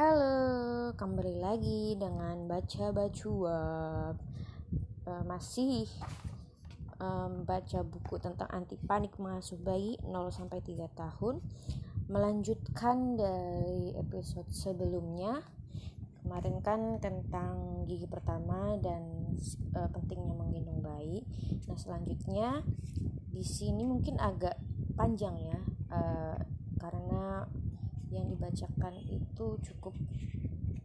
Halo, kembali lagi dengan baca bacua uh, masih um, baca buku tentang anti panik mengasuh bayi 0 sampai 3 tahun. Melanjutkan dari episode sebelumnya. Kemarin kan tentang gigi pertama dan uh, pentingnya menggendong bayi. Nah, selanjutnya di sini mungkin agak panjang ya. Uh, karena yang dibacakan itu cukup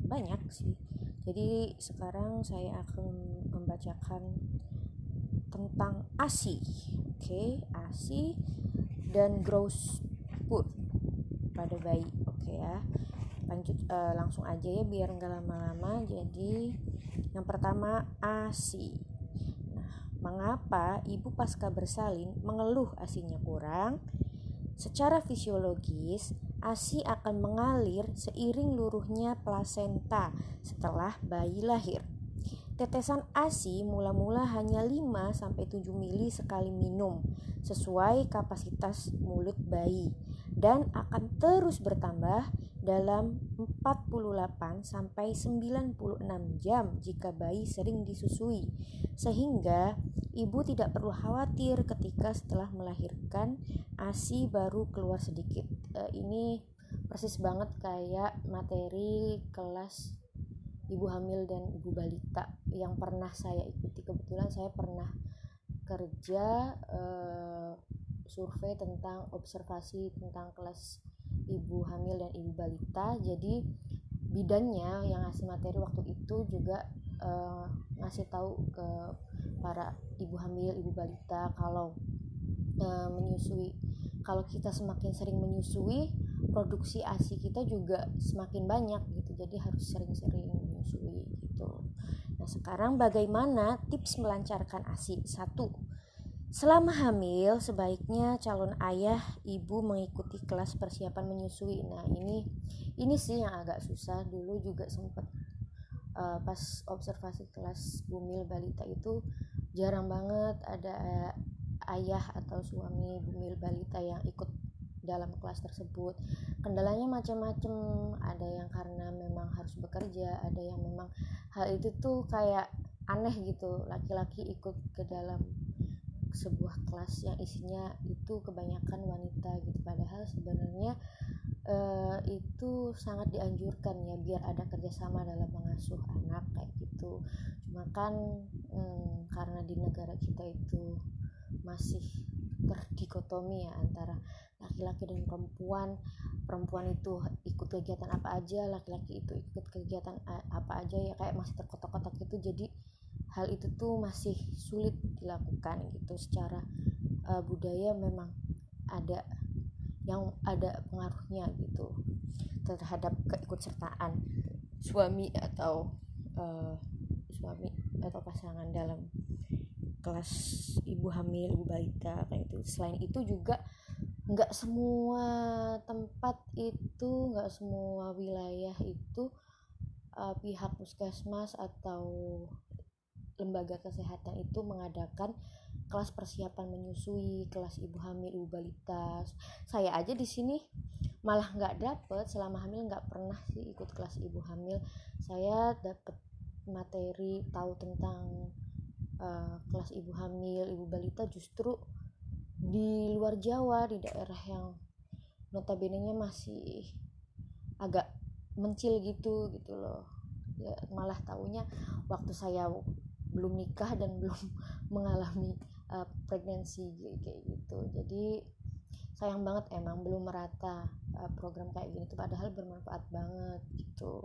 banyak sih. Jadi sekarang saya akan membacakan tentang ASI oke? Okay? ASI dan growth food pada bayi oke okay ya? Lanjut uh, langsung aja ya biar nggak lama-lama. Jadi yang pertama ASI. Nah mengapa ibu pasca bersalin mengeluh asinya kurang? Secara fisiologis, ASI akan mengalir seiring luruhnya plasenta setelah bayi lahir. Tetesan ASI mula-mula hanya 5-7 mili sekali minum sesuai kapasitas mulut bayi dan akan terus bertambah dalam 48 sampai 96 jam jika bayi sering disusui sehingga ibu tidak perlu khawatir ketika setelah melahirkan ASI baru keluar sedikit. Uh, ini persis banget kayak materi kelas ibu hamil dan ibu balita yang pernah saya ikuti. Kebetulan saya pernah kerja uh, survei tentang observasi tentang kelas ibu hamil dan ibu balita. Jadi bidannya yang ngasih materi waktu itu juga uh, ngasih tahu ke para ibu hamil, ibu balita kalau uh, menyusui kalau kita semakin sering menyusui produksi ASI kita juga semakin banyak gitu jadi harus sering-sering menyusui gitu nah sekarang bagaimana tips melancarkan ASI satu Selama hamil, sebaiknya calon ayah ibu mengikuti kelas persiapan menyusui. Nah, ini ini sih yang agak susah. Dulu juga sempat uh, pas observasi kelas bumil balita itu jarang banget ada ayah atau suami bumil balita yang ikut dalam kelas tersebut. Kendalanya macam-macam. Ada yang karena memang harus bekerja ada yang memang hal itu tuh kayak aneh gitu. Laki-laki ikut ke dalam sebuah kelas yang isinya itu kebanyakan wanita gitu. Padahal sebenarnya uh, itu sangat dianjurkan ya biar ada kerjasama dalam mengasuh anak kayak gitu. Cuma kan hmm, karena di negara kita itu masih terdikotomi ya antara laki-laki dan perempuan perempuan itu ikut kegiatan apa aja laki-laki itu ikut kegiatan apa aja ya kayak masih terkotak-kotak gitu. Jadi hal itu tuh masih sulit dilakukan gitu. Secara uh, budaya memang ada yang ada pengaruhnya gitu terhadap keikutsertaan suami atau uh, suami atau pasangan dalam kelas ibu hamil ibu balita kayak itu selain itu juga nggak semua tempat itu nggak semua wilayah itu uh, pihak puskesmas atau lembaga kesehatan itu mengadakan kelas persiapan menyusui, kelas ibu hamil, ibu balita. Saya aja di sini malah nggak dapet selama hamil nggak pernah sih ikut kelas ibu hamil. Saya dapet materi tahu tentang uh, kelas ibu hamil, ibu balita justru di luar Jawa di daerah yang notabene-nya masih agak mencil gitu gitu loh ya malah taunya waktu saya belum nikah dan belum mengalami uh, pregnancy kayak gitu jadi sayang banget emang belum merata uh, program kayak gini tuh padahal bermanfaat banget gitu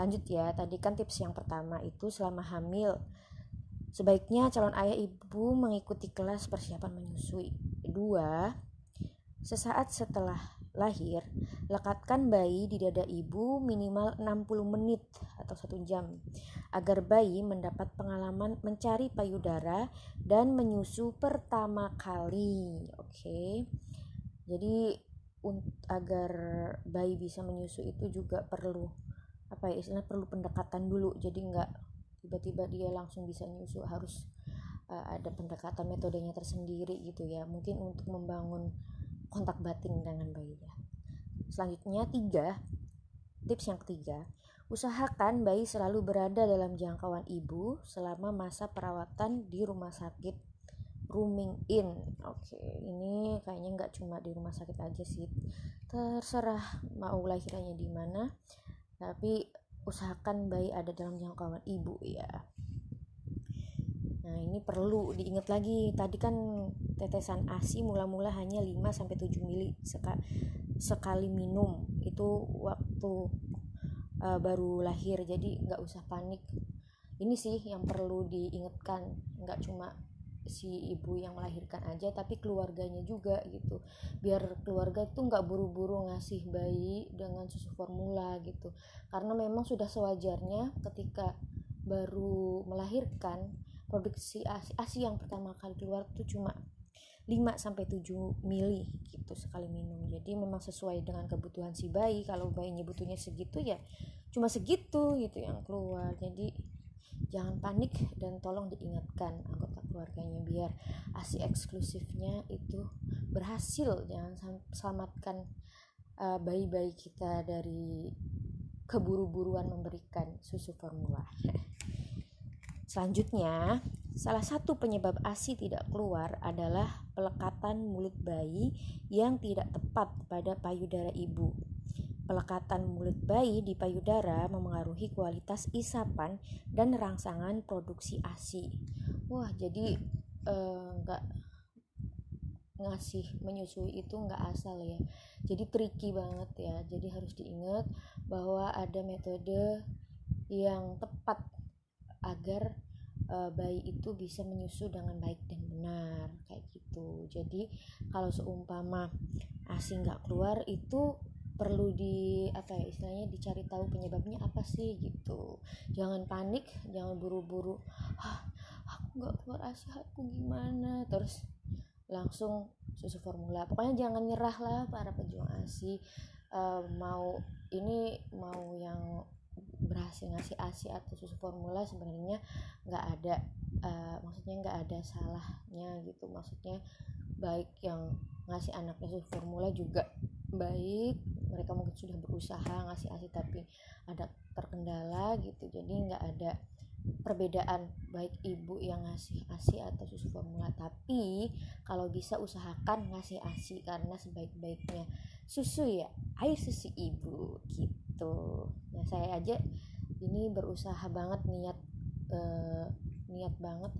lanjut ya tadi kan tips yang pertama itu selama hamil Sebaiknya calon ayah ibu mengikuti kelas persiapan menyusui. Dua, sesaat setelah lahir, lekatkan bayi di dada ibu minimal 60 menit atau satu jam agar bayi mendapat pengalaman mencari payudara dan menyusu pertama kali. Oke. Okay? Jadi agar bayi bisa menyusu itu juga perlu apa ya istilahnya perlu pendekatan dulu jadi nggak tiba-tiba dia langsung bisa nyusu harus uh, ada pendekatan metodenya tersendiri gitu ya mungkin untuk membangun kontak batin dengan bayi ya selanjutnya tiga Tips yang ketiga, usahakan bayi selalu berada dalam jangkauan ibu selama masa perawatan di rumah sakit rooming in. Oke, ini kayaknya nggak cuma di rumah sakit aja sih. Terserah mau lahirannya di mana, tapi usahakan bayi ada dalam jangkauan ibu ya. Nah, ini perlu diingat lagi. Tadi kan tetesan ASI mula-mula hanya 5 sampai 7 mili sekali minum. Itu waktu uh, baru lahir. Jadi nggak usah panik. Ini sih yang perlu diingatkan. Nggak cuma si ibu yang melahirkan aja tapi keluarganya juga gitu biar keluarga tuh nggak buru-buru ngasih bayi dengan susu formula gitu karena memang sudah sewajarnya ketika baru melahirkan produksi ASI, ASI yang pertama kali keluar tuh cuma 5 sampai 7 mili gitu sekali minum. Jadi memang sesuai dengan kebutuhan si bayi. Kalau bayinya butuhnya segitu ya cuma segitu gitu yang keluar. Jadi jangan panik dan tolong diingatkan anggota keluarganya biar ASI eksklusifnya itu berhasil. Jangan selamatkan uh, bayi-bayi kita dari keburu-buruan memberikan susu formula. Selanjutnya, salah satu penyebab ASI tidak keluar adalah pelekatan mulut bayi yang tidak tepat pada payudara ibu. Pelekatan mulut bayi di payudara memengaruhi kualitas isapan dan rangsangan produksi ASI. Wah, jadi enggak eh, ngasih menyusui itu nggak asal ya jadi tricky banget ya jadi harus diingat bahwa ada metode yang tepat agar uh, bayi itu bisa menyusu dengan baik dan benar kayak gitu. Jadi kalau seumpama asi nggak keluar itu perlu di apa ya istilahnya dicari tahu penyebabnya apa sih gitu. Jangan panik jangan buru-buru aku nggak keluar asi aku gimana? Terus langsung susu formula. Pokoknya jangan nyerah lah para pejuang asi uh, mau ini mau yang berhasil ngasih asi atau susu formula sebenarnya nggak ada uh, maksudnya nggak ada salahnya gitu. Maksudnya baik yang ngasih anaknya susu formula juga baik mereka mungkin sudah berusaha ngasih asi tapi ada terkendala gitu. Jadi nggak ada perbedaan baik ibu yang ngasih asi atau susu formula. Tapi kalau bisa usahakan ngasih asi karena sebaik-baiknya susu ya air susu ibu gitu nah saya aja ini berusaha banget niat uh, niat banget.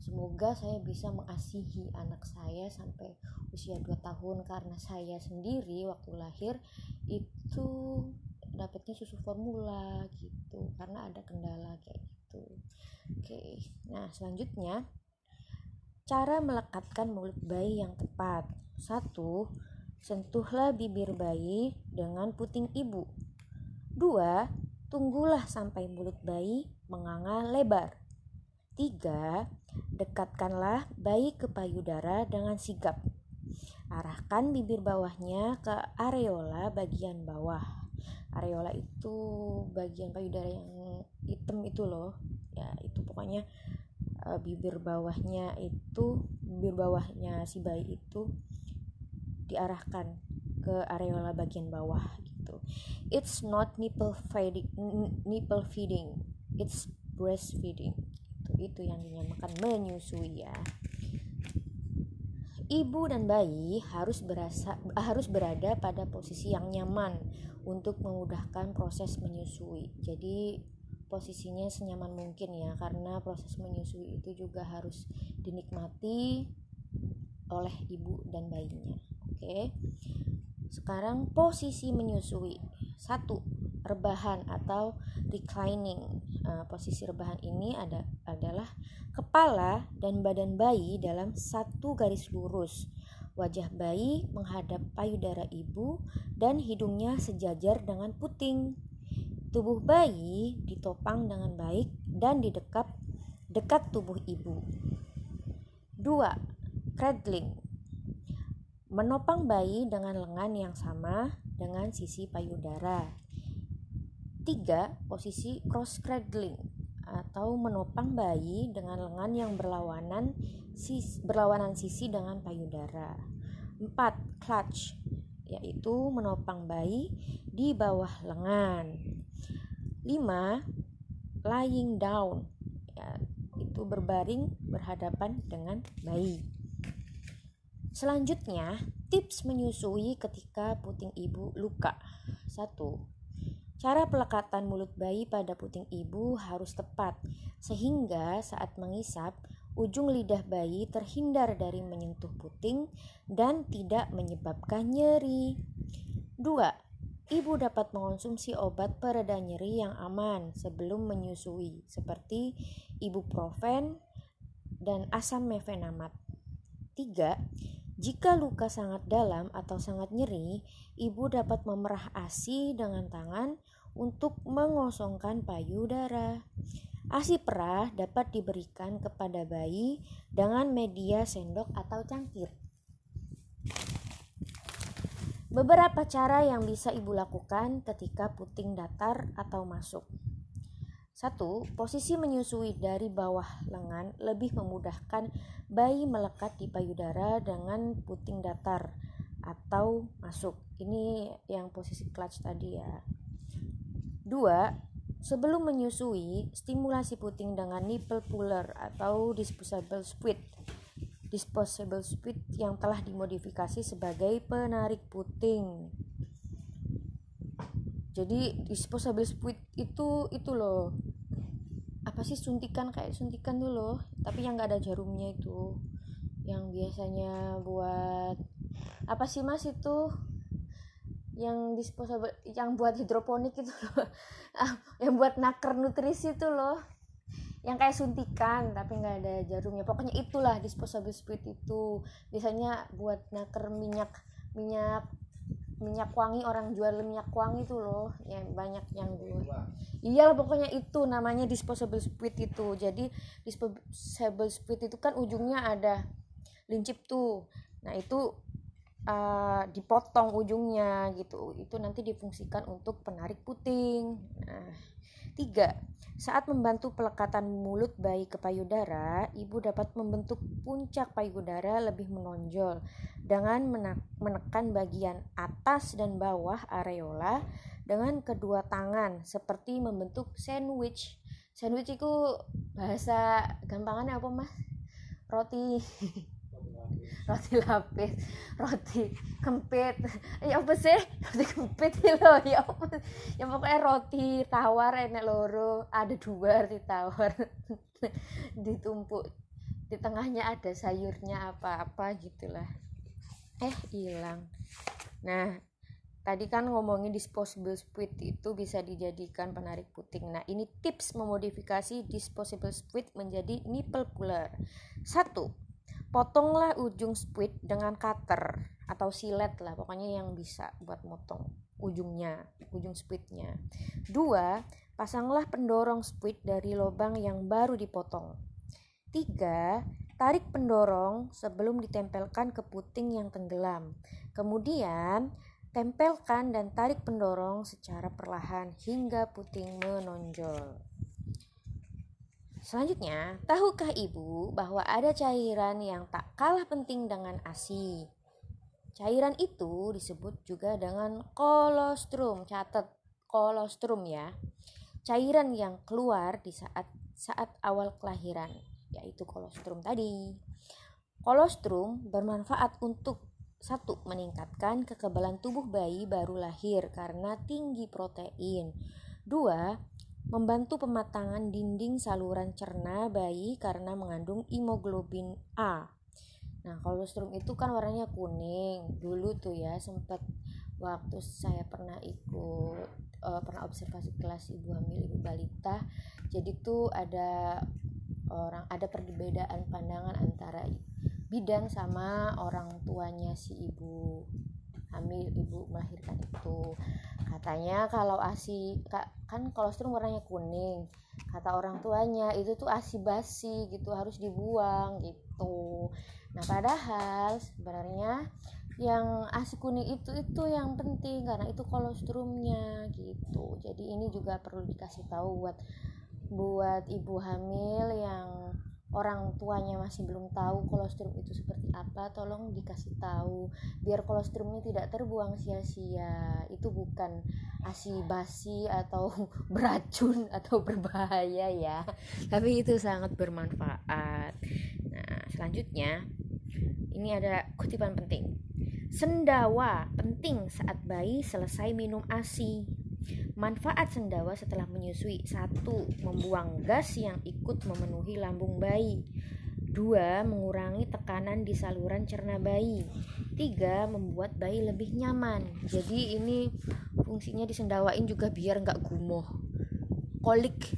Semoga saya bisa mengasihi anak saya sampai usia 2 tahun karena saya sendiri waktu lahir itu dapatnya susu formula gitu karena ada kendala kayak gitu. Oke nah selanjutnya cara melekatkan mulut bayi yang tepat. Satu sentuhlah bibir bayi dengan puting ibu dua Tunggulah sampai mulut bayi menganga lebar. Tiga, dekatkanlah bayi ke payudara dengan sigap. Arahkan bibir bawahnya ke areola bagian bawah. Areola itu bagian payudara yang hitam itu loh. Ya, itu pokoknya uh, bibir bawahnya itu bibir bawahnya si bayi itu diarahkan ke areola bagian bawah gitu it's not nipple feeding nipple feeding it's breastfeeding itu itu yang dinamakan menyusui ya Ibu dan bayi harus berasa harus berada pada posisi yang nyaman untuk memudahkan proses menyusui. Jadi posisinya senyaman mungkin ya karena proses menyusui itu juga harus dinikmati oleh ibu dan bayinya. Oke. Sekarang posisi menyusui. Satu, rebahan atau reclining. Uh, posisi rebahan ini ada adalah kepala dan badan bayi dalam satu garis lurus. Wajah bayi menghadap payudara ibu dan hidungnya sejajar dengan puting. Tubuh bayi ditopang dengan baik dan didekap dekat tubuh ibu. Dua, Cradling Menopang bayi dengan lengan yang sama dengan sisi payudara. Tiga, posisi cross cradling atau menopang bayi dengan lengan yang berlawanan sis, berlawanan sisi dengan payudara. Empat, clutch yaitu menopang bayi di bawah lengan 5 lying down ya, itu berbaring berhadapan dengan bayi selanjutnya tips menyusui ketika puting ibu luka 1 Cara pelekatan mulut bayi pada puting ibu harus tepat, sehingga saat mengisap, ujung lidah bayi terhindar dari menyentuh puting dan tidak menyebabkan nyeri. 2. Ibu dapat mengonsumsi obat pereda nyeri yang aman sebelum menyusui, seperti ibuprofen dan asam mefenamat. 3. Jika luka sangat dalam atau sangat nyeri, ibu dapat memerah ASI dengan tangan untuk mengosongkan payudara. ASI perah dapat diberikan kepada bayi dengan media sendok atau cangkir. Beberapa cara yang bisa ibu lakukan ketika puting datar atau masuk. Satu, posisi menyusui dari bawah lengan lebih memudahkan bayi melekat di payudara dengan puting datar atau masuk. Ini yang posisi clutch tadi ya. Dua, sebelum menyusui, stimulasi puting dengan nipple puller atau disposable squid. Disposable squid yang telah dimodifikasi sebagai penarik puting jadi disposable squid itu itu loh. Apa sih suntikan? Kayak suntikan tuh loh. Tapi yang nggak ada jarumnya itu. Yang biasanya buat apa sih mas itu? Yang disposable yang buat hidroponik itu loh. Ah, yang buat naker nutrisi itu loh. Yang kayak suntikan tapi nggak ada jarumnya. Pokoknya itulah disposable squid itu. Biasanya buat naker minyak minyak minyak wangi orang jual minyak wangi itu loh yang banyak yang jual. iya pokoknya itu namanya disposable squid itu. Jadi disposable squid itu kan ujungnya ada lincip tuh. Nah itu uh, dipotong ujungnya gitu. Itu nanti difungsikan untuk penarik puting. Nah tiga saat membantu pelekatan mulut bayi ke payudara, ibu dapat membentuk puncak payudara lebih menonjol dengan menekan bagian atas dan bawah areola dengan kedua tangan seperti membentuk sandwich. Sandwich itu bahasa gampangannya apa, Mas? Roti roti lapis roti kempit. Ya apa sih? Roti kempit lo ya apa ya pokoknya roti tawar enak loro ada dua roti tawar. Ditumpuk di tengahnya ada sayurnya apa-apa gitulah. Eh hilang. Nah tadi kan ngomongin disposable squid itu bisa dijadikan penarik puting. Nah ini tips memodifikasi disposable squid menjadi nipple puller. Satu potonglah ujung squid dengan cutter atau silet lah pokoknya yang bisa buat motong ujungnya ujung squidnya. Dua pasanglah pendorong squid dari lubang yang baru dipotong. Tiga tarik pendorong sebelum ditempelkan ke puting yang tenggelam. Kemudian tempelkan dan tarik pendorong secara perlahan hingga puting menonjol Selanjutnya, tahukah ibu bahwa ada cairan yang tak kalah penting dengan ASI? Cairan itu disebut juga dengan kolostrum. Catat kolostrum ya. Cairan yang keluar di saat saat awal kelahiran, yaitu kolostrum tadi. Kolostrum bermanfaat untuk satu meningkatkan kekebalan tubuh bayi baru lahir karena tinggi protein. Dua, membantu pematangan dinding saluran cerna bayi karena mengandung hemoglobin A. Nah, kolostrum itu kan warnanya kuning. Dulu tuh ya sempat waktu saya pernah ikut uh, pernah observasi kelas ibu hamil ibu balita. Jadi tuh ada orang ada perbedaan pandangan antara bidan sama orang tuanya si ibu hamil ibu melahirkan itu katanya kalau asi kan kolostrum warnanya kuning kata orang tuanya itu tuh asi basi gitu harus dibuang gitu. Nah padahal sebenarnya yang asi kuning itu itu yang penting karena itu kolostrumnya gitu. Jadi ini juga perlu dikasih tahu buat buat ibu hamil yang orang tuanya masih belum tahu kolostrum itu seperti apa tolong dikasih tahu. Biar kolostrumnya tidak terbuang sia-sia. Itu bukan asi basi atau beracun atau berbahaya ya. Tapi itu sangat bermanfaat. Nah selanjutnya ini ada kutipan penting. Sendawa penting saat bayi selesai minum asi Manfaat sendawa setelah menyusui satu, membuang gas yang ikut memenuhi lambung bayi. Dua, mengurangi tekanan di saluran cerna bayi. Tiga, membuat bayi lebih nyaman. Jadi ini fungsinya disendawain juga biar nggak gumoh. Kolik.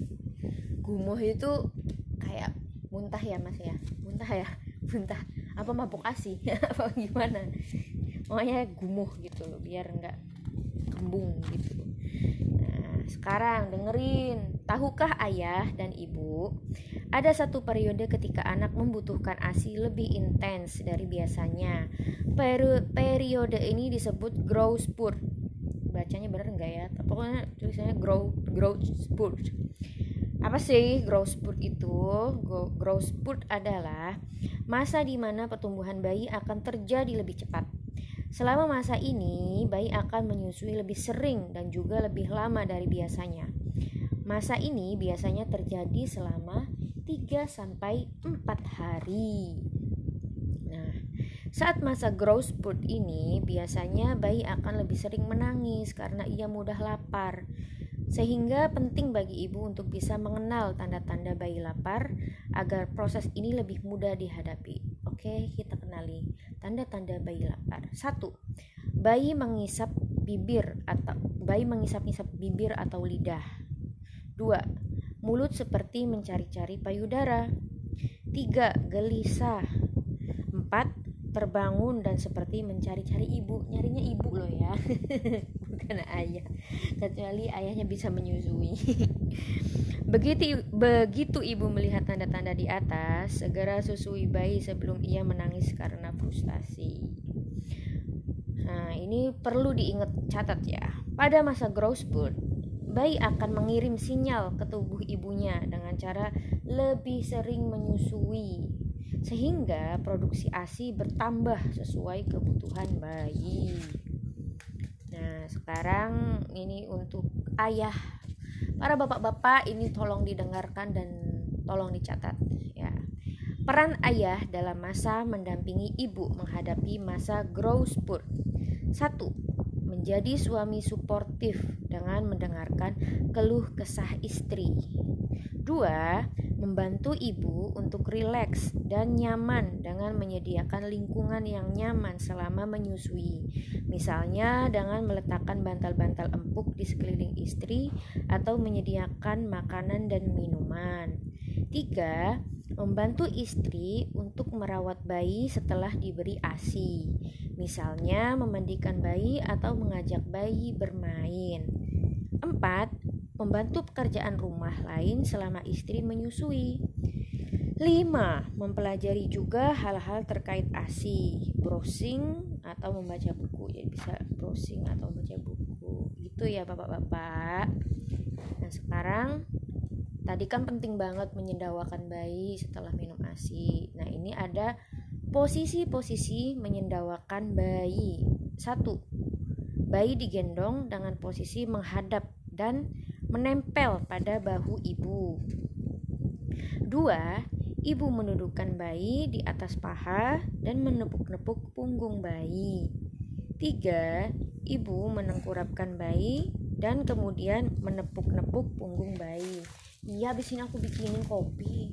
Gumoh itu kayak muntah ya mas ya. Muntah ya. Muntah. Apa mabuk asi? apa gimana? Pokoknya gumoh gitu loh biar nggak kembung gitu sekarang dengerin, tahukah ayah dan ibu, ada satu periode ketika anak membutuhkan ASI lebih intens dari biasanya. Peri periode ini disebut growth spurt. Bacanya bener enggak ya? Pokoknya tulisannya grow growth spurt. Apa sih growth spurt itu? Growth spurt adalah masa di mana pertumbuhan bayi akan terjadi lebih cepat Selama masa ini, bayi akan menyusui lebih sering dan juga lebih lama dari biasanya. Masa ini biasanya terjadi selama 3 sampai 4 hari. Nah, saat masa growth spurt ini, biasanya bayi akan lebih sering menangis karena ia mudah lapar. Sehingga penting bagi ibu untuk bisa mengenal tanda-tanda bayi lapar agar proses ini lebih mudah dihadapi. Oke, kita kenali tanda-tanda bayi lapar. Satu, bayi mengisap bibir atau bayi mengisap-isap bibir atau lidah. Dua, mulut seperti mencari-cari payudara. Tiga, gelisah. Empat, terbangun dan seperti mencari-cari ibu. Nyarinya ibu loh ya. bukan ayah kecuali ayahnya bisa menyusui begitu begitu ibu melihat tanda-tanda di atas segera susui bayi sebelum ia menangis karena frustasi nah ini perlu diingat catat ya pada masa growth spurt bayi akan mengirim sinyal ke tubuh ibunya dengan cara lebih sering menyusui sehingga produksi ASI bertambah sesuai kebutuhan bayi. Nah, sekarang ini untuk ayah. Para bapak-bapak ini tolong didengarkan dan tolong dicatat ya. Peran ayah dalam masa mendampingi ibu menghadapi masa growth spurt. Satu, menjadi suami suportif dengan mendengarkan keluh kesah istri. Dua, membantu ibu untuk rileks dan nyaman dengan menyediakan lingkungan yang nyaman selama menyusui. Misalnya dengan meletakkan bantal-bantal empuk di sekeliling istri atau menyediakan makanan dan minuman. Tiga, membantu istri untuk merawat bayi setelah diberi ASI. Misalnya memandikan bayi atau mengajak bayi bermain. Empat, membantu pekerjaan rumah lain selama istri menyusui. 5. Mempelajari juga hal-hal terkait ASI, browsing atau membaca buku. Jadi bisa browsing atau membaca buku. Gitu ya Bapak-bapak. Nah, sekarang tadi kan penting banget menyendawakan bayi setelah minum ASI. Nah, ini ada posisi-posisi menyendawakan bayi. Satu, bayi digendong dengan posisi menghadap dan menempel pada bahu ibu. Dua, ibu menundukkan bayi di atas paha dan menepuk-nepuk punggung bayi. Tiga, ibu menengkurapkan bayi dan kemudian menepuk-nepuk punggung bayi. Iya, abis ini aku bikinin kopi.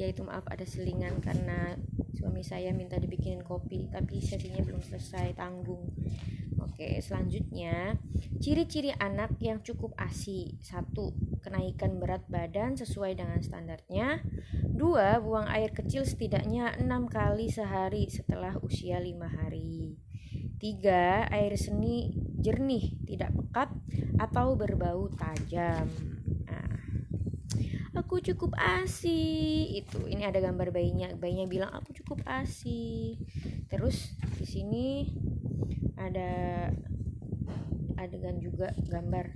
ya itu maaf ada selingan karena suami saya minta dibikinin kopi tapi sesinya belum selesai tanggung. Oke selanjutnya ciri-ciri anak yang cukup asi. Satu kenaikan berat badan sesuai dengan standarnya. Dua buang air kecil setidaknya enam kali sehari setelah usia lima hari. Tiga air seni jernih tidak pekat atau berbau tajam aku cukup asi itu ini ada gambar bayinya bayinya bilang aku cukup asi terus di sini ada adegan juga gambar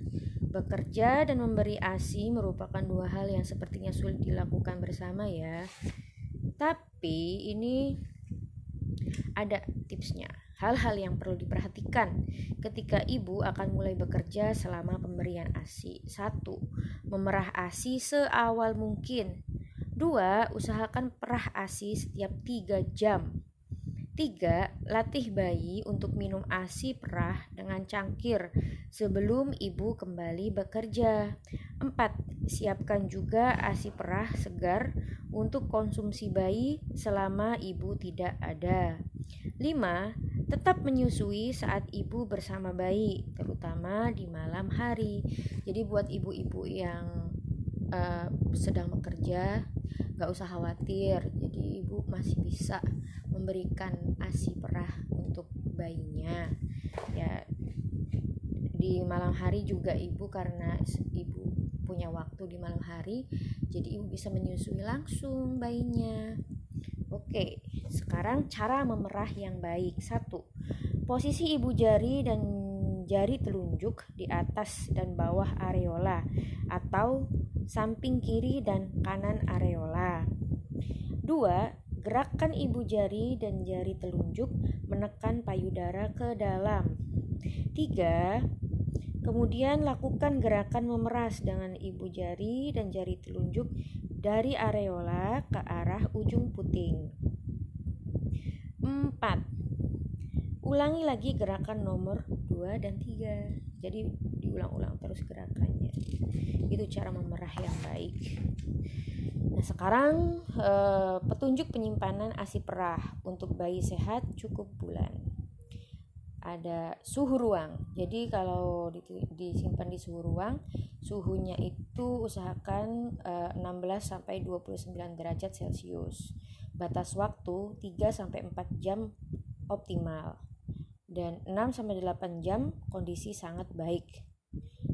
Bekerja dan memberi ASI merupakan dua hal yang sepertinya sulit dilakukan bersama ya. Tapi ini ada tipsnya. Hal-hal yang perlu diperhatikan ketika ibu akan mulai bekerja selama pemberian ASI. Satu, Memerah ASI seawal mungkin. Dua, Usahakan perah ASI setiap tiga jam. Tiga, latih bayi untuk minum ASI perah dengan cangkir sebelum ibu kembali bekerja. Empat, siapkan juga ASI perah segar untuk konsumsi bayi selama ibu tidak ada. Lima, tetap menyusui saat ibu bersama bayi, terutama di malam hari. Jadi buat ibu-ibu yang uh, sedang bekerja, gak usah khawatir. Jadi ibu masih bisa memberikan ASI perah untuk bayinya. Ya di malam hari juga ibu karena ibu punya waktu di malam hari, jadi ibu bisa menyusui langsung bayinya. Oke, sekarang cara memerah yang baik. Satu, posisi ibu jari dan jari telunjuk di atas dan bawah areola atau samping kiri dan kanan areola. Dua, gerakan ibu jari dan jari telunjuk menekan payudara ke dalam. Tiga, kemudian lakukan gerakan memeras dengan ibu jari dan jari telunjuk dari areola ke arah ujung puting. 4. Ulangi lagi gerakan nomor 2 dan 3. Jadi diulang-ulang terus gerakannya. Itu cara memerah yang baik. Nah, sekarang eh, petunjuk penyimpanan ASI perah untuk bayi sehat cukup bulan. Ada suhu ruang. Jadi kalau disimpan di suhu ruang Suhunya itu usahakan uh, 16 sampai 29 derajat Celcius. Batas waktu 3 sampai 4 jam optimal. Dan 6 sampai 8 jam kondisi sangat baik.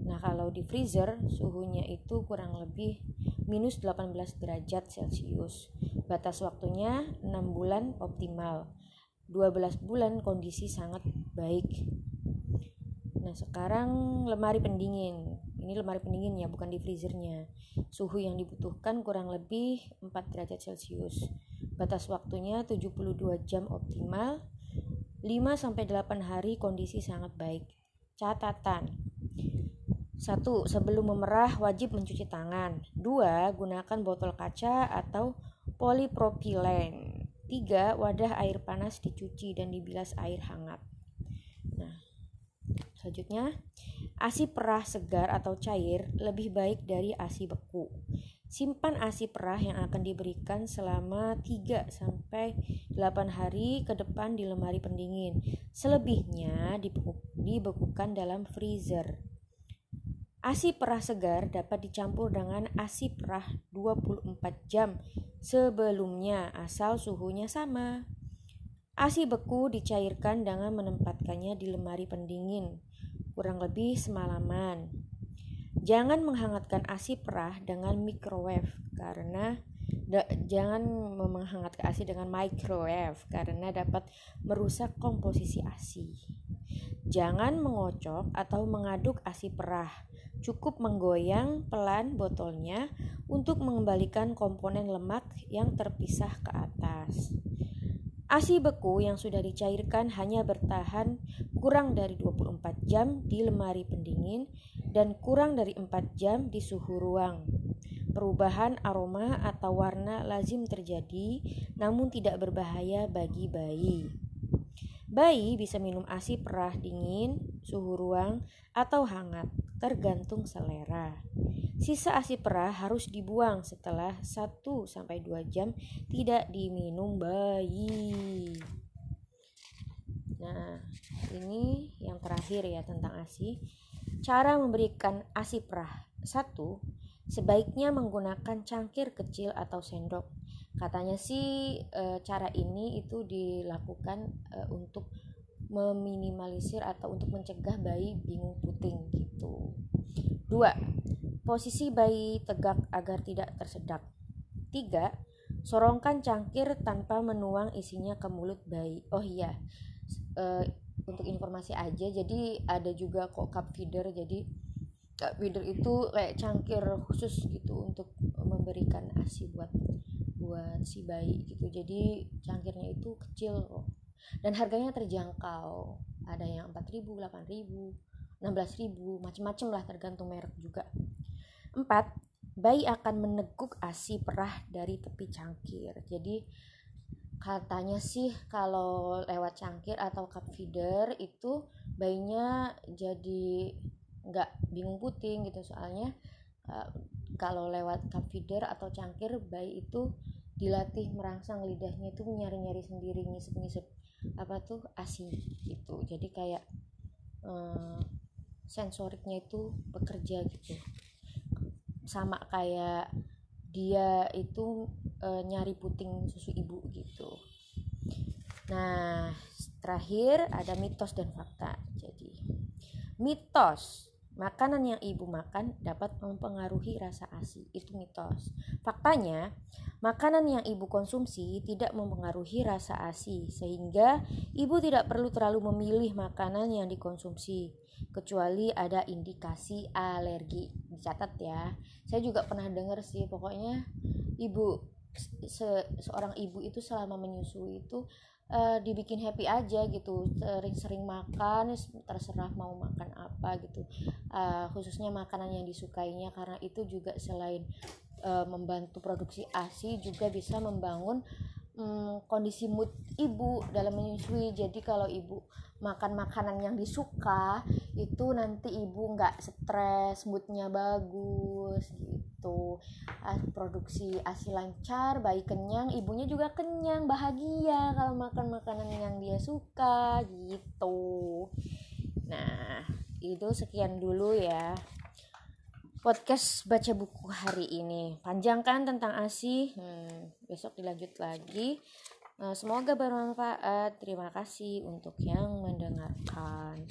Nah, kalau di freezer suhunya itu kurang lebih minus 18 derajat Celcius. Batas waktunya 6 bulan optimal. 12 bulan kondisi sangat baik. Nah, sekarang lemari pendingin ini lemari pendingin ya bukan di freezernya suhu yang dibutuhkan kurang lebih 4 derajat celcius batas waktunya 72 jam optimal 5-8 hari kondisi sangat baik catatan 1. Sebelum memerah wajib mencuci tangan 2. Gunakan botol kaca atau polipropilen 3. Wadah air panas dicuci dan dibilas air hangat Nah, selanjutnya ASI perah segar atau cair lebih baik dari ASI beku. Simpan ASI perah yang akan diberikan selama 3 sampai 8 hari ke depan di lemari pendingin. Selebihnya dibekukan dalam freezer. ASI perah segar dapat dicampur dengan ASI perah 24 jam sebelumnya asal suhunya sama. ASI beku dicairkan dengan menempatkannya di lemari pendingin kurang lebih semalaman. Jangan menghangatkan ASI perah dengan microwave karena da, jangan menghangatkan ASI dengan microwave karena dapat merusak komposisi ASI. Jangan mengocok atau mengaduk ASI perah. Cukup menggoyang pelan botolnya untuk mengembalikan komponen lemak yang terpisah ke atas. ASI beku yang sudah dicairkan hanya bertahan kurang dari 24 jam di lemari pendingin dan kurang dari 4 jam di suhu ruang. Perubahan aroma atau warna lazim terjadi namun tidak berbahaya bagi bayi. Bayi bisa minum ASI perah dingin, suhu ruang, atau hangat, tergantung selera. Sisa ASI perah harus dibuang setelah 1-2 jam tidak diminum bayi. Nah, ini yang terakhir ya tentang ASI. Cara memberikan ASI perah. Satu, sebaiknya menggunakan cangkir kecil atau sendok katanya sih e, cara ini itu dilakukan e, untuk meminimalisir atau untuk mencegah bayi bingung puting gitu. Dua, posisi bayi tegak agar tidak tersedak. Tiga, sorongkan cangkir tanpa menuang isinya ke mulut bayi. Oh iya, e, untuk informasi aja, jadi ada juga kok cup feeder, jadi cup feeder itu kayak cangkir khusus gitu untuk memberikan asi buat buat si bayi gitu jadi cangkirnya itu kecil loh dan harganya terjangkau. Ada yang 4000 8000 16000 macam-macam lah tergantung merek juga. 4 bayi akan meneguk asi perah dari tepi cangkir. Jadi katanya sih kalau lewat cangkir atau cup feeder itu bayinya jadi nggak bingung puting gitu. Soalnya uh, kalau lewat cup feeder atau cangkir bayi itu dilatih merangsang lidahnya itu nyari-nyari sendiri ngisep-ngisep apa tuh asi gitu jadi kayak uh, sensoriknya itu bekerja gitu sama kayak dia itu uh, nyari puting susu ibu gitu nah terakhir ada mitos dan fakta jadi mitos Makanan yang ibu makan dapat mempengaruhi rasa ASI. Itu mitos. Faktanya, makanan yang ibu konsumsi tidak mempengaruhi rasa ASI sehingga ibu tidak perlu terlalu memilih makanan yang dikonsumsi kecuali ada indikasi alergi. Dicatat ya. Saya juga pernah dengar sih pokoknya ibu se seorang ibu itu selama menyusui itu uh, dibikin happy aja gitu sering-sering makan terserah mau makan apa gitu uh, khususnya makanan yang disukainya karena itu juga selain uh, membantu produksi ASI juga bisa membangun um, kondisi mood ibu dalam menyusui. Jadi kalau ibu makan makanan yang disuka itu nanti ibu nggak stres moodnya bagus gitu. Uh, produksi asi lancar bayi kenyang ibunya juga kenyang bahagia kalau makan makanan yang dia suka gitu. Nah itu sekian dulu ya podcast baca buku hari ini panjang kan tentang asi hmm, besok dilanjut lagi Eh, semoga bermanfaat. Terima kasih untuk yang mendengarkan.